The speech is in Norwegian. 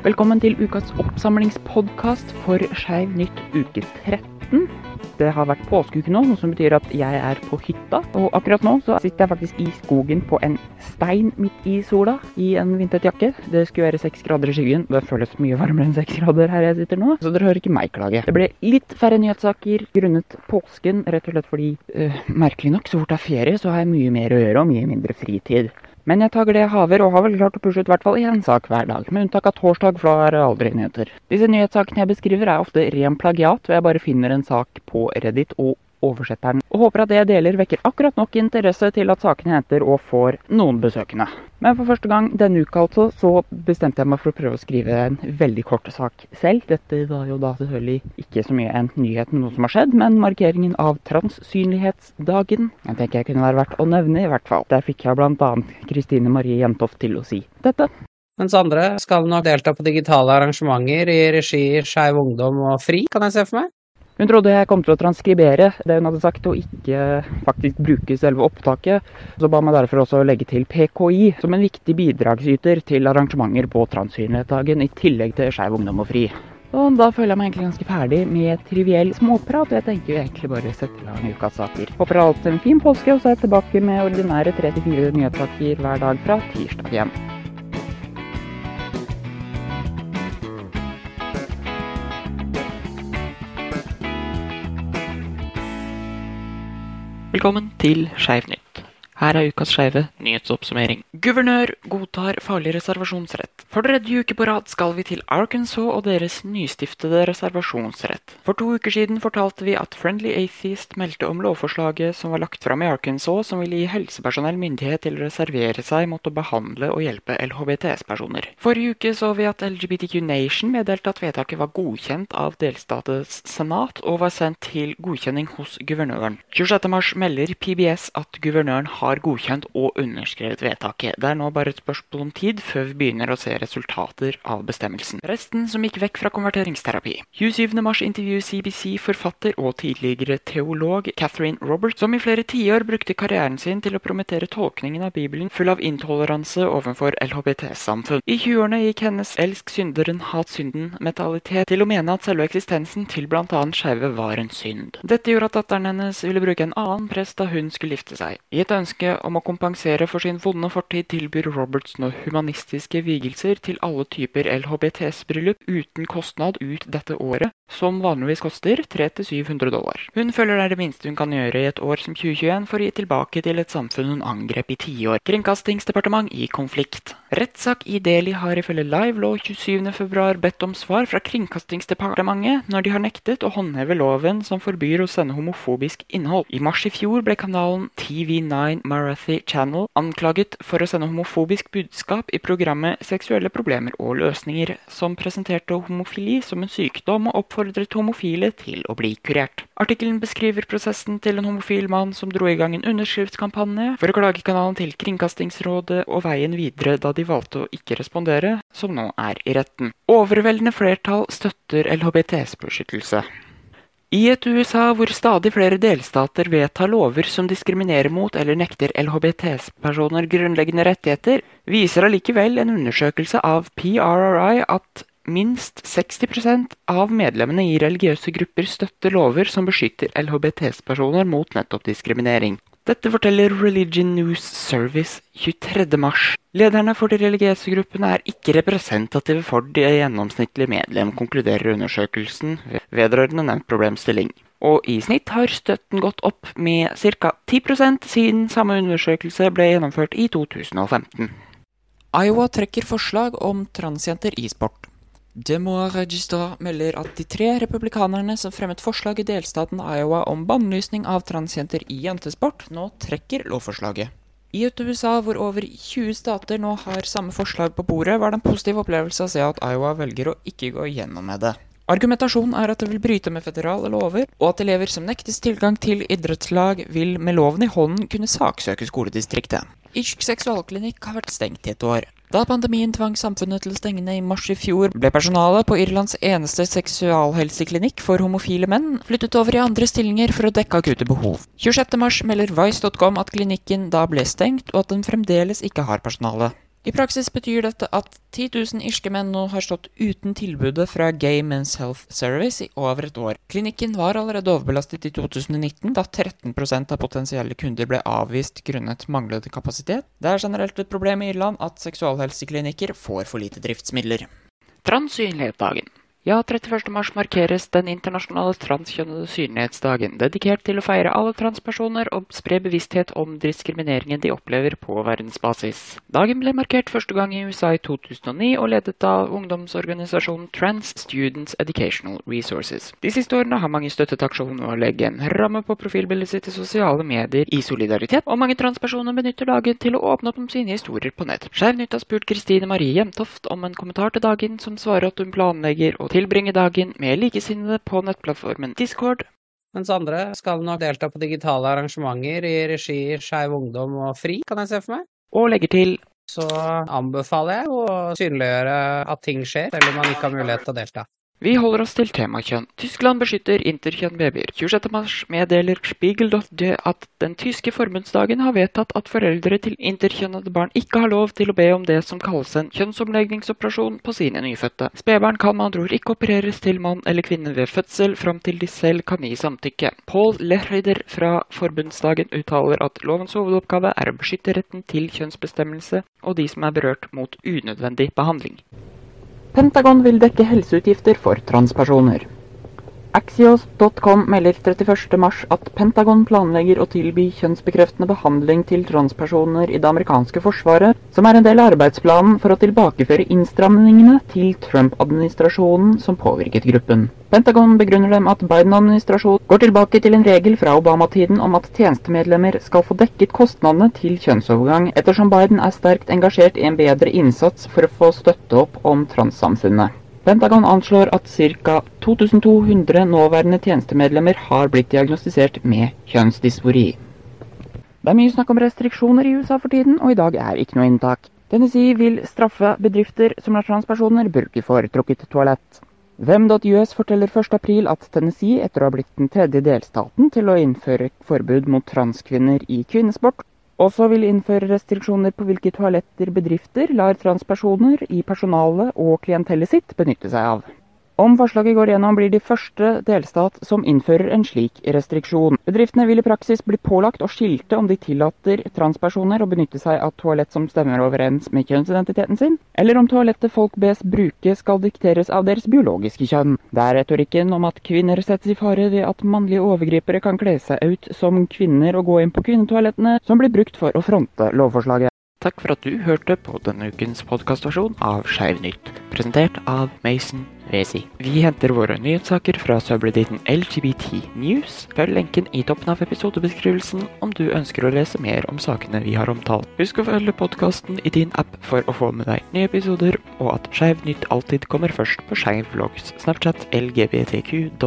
Velkommen til ukas oppsamlingspodkast for Skeiv nytt uke 13. Det har vært påskeuke nå, noe som betyr at jeg er på hytta. Og akkurat nå så sitter jeg faktisk i skogen på en stein midt i sola i en vindtett jakke. Det skulle være seks grader i skyggen. Det føles mye varmere enn seks grader her jeg sitter nå, så dere hører ikke meg klage. Det ble litt færre nyhetssaker grunnet påsken, rett og slett fordi øh, merkelig nok, så fort det er ferie, så har jeg mye mer å gjøre og mye mindre fritid. Men jeg tar det jeg haver, og har vel klart å pushe ut i hvert fall én sak hver dag, med unntak av torsdag, for da er det aldri nyheter. Disse nyhetssakene jeg beskriver er ofte ren plagiat, og jeg bare finner en sak på Reddit og oversetter den, og håper at det jeg deler vekker akkurat nok interesse til at sakene henter og får noen besøkende. Men for første gang denne uka altså, så bestemte jeg meg for å prøve å skrive en veldig kort sak selv. Dette var jo da selvfølgelig ikke så mye en nyhet med noe som har skjedd, men markeringen av transsynlighetsdagen. Jeg tenker jeg kunne være verdt å nevne, i hvert fall. Der fikk jeg bl.a. Kristine Marie Jentoft til å si dette. Mens andre skal nok delta på digitale arrangementer i regi Skeiv Ungdom og FRI, kan jeg se for meg. Hun trodde jeg kom til å transkribere det hun hadde sagt, og ikke faktisk bruke selve opptaket. Så ba meg derfor også legge til PKI som en viktig bidragsyter til arrangementer på Transsynlighetsdagen, i tillegg til Skeiv Ungdom og FRI. Og da føler jeg meg egentlig ganske ferdig med triviell småprat, og jeg tenker jo egentlig bare sette i gang ukas saker. Håper alt en fin påske, og så er jeg tilbake med ordinære 3-4 nyhetssaker hver dag fra tirsdag igjen. Velkommen til Skeiv nytt. Her er ukas skeive nyhetsoppsummering. Guvernør godtar farlig reservasjonsrett. For tredje uke på rad skal vi til Arkansas og deres nystiftede reservasjonsrett. For to uker siden fortalte vi at Friendly Atheist meldte om lovforslaget som var lagt fram i Arkansas, som ville gi helsepersonell myndighet til å reservere seg mot å behandle og hjelpe LHBTS-personer. Forrige uke så vi at LGBTQ Nation meddelte at vedtaket var godkjent av delstatets senat og var sendt til godkjenning hos guvernøren. 26.3 melder PBS at guvernøren har har godkjent og underskrevet vedtaket. Det er nå bare et spørsmål om tid før vi begynner å se resultater av bestemmelsen. Resten som gikk vekk fra konverteringsterapi. 27.3 intervjuer CBC forfatter og tidligere teolog Catherine Roberts, som i flere tiår brukte karrieren sin til å promotere tolkningen av Bibelen full av intoleranse overfor LHBT-samfunn. I 20-årene gikk hennes elsk synderen, hat synden-mentalitet til å mene at selve eksistensen til bl.a. skeive var en synd. Dette gjorde at datteren hennes ville bruke en annen prest da hun skulle gifte seg. I et ønske ønske om å kompensere for sin vonde fortid tilbyr Roberts nå humanistiske vigelser til alle typer LHBTS-bryllup uten kostnad ut dette året, som vanligvis koster 300-700 dollar. Hun føler det er det minste hun kan gjøre i et år som 2021 for å gi tilbake til et samfunn hun angrep i tiår. Kringkastingsdepartement i konflikt. Rettssak i Delhi har ifølge Live Law 27.2 bedt om svar fra Kringkastingsdepartementet når de har nektet å håndheve loven som forbyr å sende homofobisk innhold. I mars i fjor ble kanalen TV9 Marathi Channel anklaget for å sende homofobisk budskap i programmet Seksuelle problemer og løsninger, som presenterte homofili som en sykdom og oppfordret homofile til å bli kurert. Artikkelen beskriver prosessen til en homofil mann som dro i gang en underskriftskampanje for å klage kanalen til Kringkastingsrådet og veien videre da de valgte å ikke respondere, som nå er i retten. Overveldende flertall støtter LHBTS-beskyttelse. I et USA hvor stadig flere delstater vedtar lover som diskriminerer mot eller nekter LHBTS-personer grunnleggende rettigheter, viser allikevel en undersøkelse av PRRI at minst 60% av medlemmene i religiøse grupper støtter lover som beskytter LHBTS-personer mot nettopp diskriminering. Dette forteller Religion News Service 23.3. Lederne for de religiøse gruppene er ikke representative for de gjennomsnittlige medlem, konkluderer undersøkelsen vedrørende nevnt problemstilling. Og i snitt har støtten gått opp med ca. 10% siden samme undersøkelse ble gjennomført i 2015. Iowa trekker forslag om transjenter i sport. Demois Registra melder at de tre republikanerne som fremmet forslag i delstaten Iowa om bannlysning av transjenter i jentesport, nå trekker lovforslaget. I et USA hvor over 20 stater nå har samme forslag på bordet, var det en positiv opplevelse å se at Iowa velger å ikke gå gjennom med det. Argumentasjonen er at det vil bryte med føderale lover, og at elever som nektes tilgang til idrettslag, vil med loven i hånden kunne saksøke skoledistriktet. Irsk seksualklinikk har vært stengt i et år. Da pandemien tvang samfunnet til å stenge ned i mars i fjor, ble personalet på Irlands eneste seksualhelseklinikk for homofile menn flyttet over i andre stillinger for å dekke akutte behov. 26.3 melder Vice.com at klinikken da ble stengt, og at den fremdeles ikke har personale. I praksis betyr dette at 10 000 irske menn nå har stått uten tilbudet fra Gay Men's Health Service i over et år. Klinikken var allerede overbelastet i 2019, da 13% av potensielle kunder ble avvist grunnet manglende kapasitet. Det er generelt et problem i Irland at seksualhelseklinikker får for lite driftsmidler. Transsynlighetsdagen. Ja, 31. mars markeres den internasjonale transkjønnede synlighetsdagen, dedikert til å feire alle transpersoner og spre bevissthet om diskrimineringen de opplever på verdensbasis. Dagen ble markert første gang i USA i 2009 og ledet av ungdomsorganisasjonen Trans Students Educational Resources. De siste årene har mange støttet aksjonen å legge en ramme på profilbildet sitt i sosiale medier i solidaritet, og mange transpersoner benytter dagen til å åpne opp om sine historier på nett. Skeiv Nytt har spurt Kristine Marie Jemtoft om en kommentar til dagen, som svarer at hun planlegger å tilbringe dagen med likesinnede på nettplattformen Discord. Mens andre skal nok delta på digitale arrangementer i regi Skeiv Ungdom og FRI, kan jeg se for meg. Og legger til Så anbefaler jeg å synliggjøre at ting skjer, selv om man ikke har mulighet til å delta. Vi holder oss til temakjønn. Tyskland beskytter interkjønnbabyer. 26.3 meddeler Spiegel.de at den tyske forbundsdagen har vedtatt at foreldre til interkjønnede barn ikke har lov til å be om det som kalles en kjønnsomlegningsoperasjon på sine nyfødte. Spedbarn kan med andre ord ikke opereres til mann eller kvinne ved fødsel fram til de selv kan gi samtykke. Paul Lechreider fra forbundsdagen uttaler at lovens hovedoppgave er å beskytte retten til kjønnsbestemmelse og de som er berørt mot unødvendig behandling. Pentagon vil dekke helseutgifter for transpersoner. Axios.com melder 31.3 at Pentagon planlegger å tilby kjønnsbekreftende behandling til transpersoner i det amerikanske forsvaret, som er en del av arbeidsplanen for å tilbakeføre innstramningene til Trump-administrasjonen som påvirket gruppen. Pentagon begrunner dem at Biden-administrasjonen går tilbake til en regel fra Obama-tiden om at tjenestemedlemmer skal få dekket kostnadene til kjønnsovergang, ettersom Biden er sterkt engasjert i en bedre innsats for å få støtte opp om transsamfunnet. Pentagon anslår at ca. 2200 nåværende tjenestemedlemmer har blitt diagnostisert med kjønnsdysfori. Det er mye snakk om restriksjoner i USA for tiden, og i dag er ikke noe inntak. Tennessee vil straffe bedrifter som lar transpersoner bruke foretrukket toalett. Hvem.us forteller 1.4 at Tennessee, etter å ha blitt den tredje delstaten til å innføre forbud mot transkvinner i kvinnesport, også vil innføre restriksjoner på hvilke toaletter bedrifter lar transpersoner i personalet og klientellet sitt benytte seg av. Om forslaget går gjennom, blir de første delstat som innfører en slik restriksjon. Bedriftene vil i praksis bli pålagt å skilte om de tillater transpersoner å benytte seg av toalett som stemmer overens med kjønnsidentiteten sin, eller om toalettet folk bes bruke skal dikteres av deres biologiske kjønn. Det er retorikken om at kvinner settes i fare ved at mannlige overgripere kan kle seg ut som kvinner og gå inn på kvinnetoalettene, som blir brukt for å fronte lovforslaget. Takk for at du hørte på denne ukens podkastversjon av Skeivnytt, presentert av Mason Vesi. Vi henter våre nyhetssaker fra subredditen LGBT News. Følg lenken i toppen av episodebeskrivelsen om du ønsker å lese mer om sakene vi har omtalt. Husk å følge podkasten i din app for å få med deg nye episoder, og at Skeivnytt alltid kommer først på Skeiv vlogs, Snapchat, lgbtq.vlog.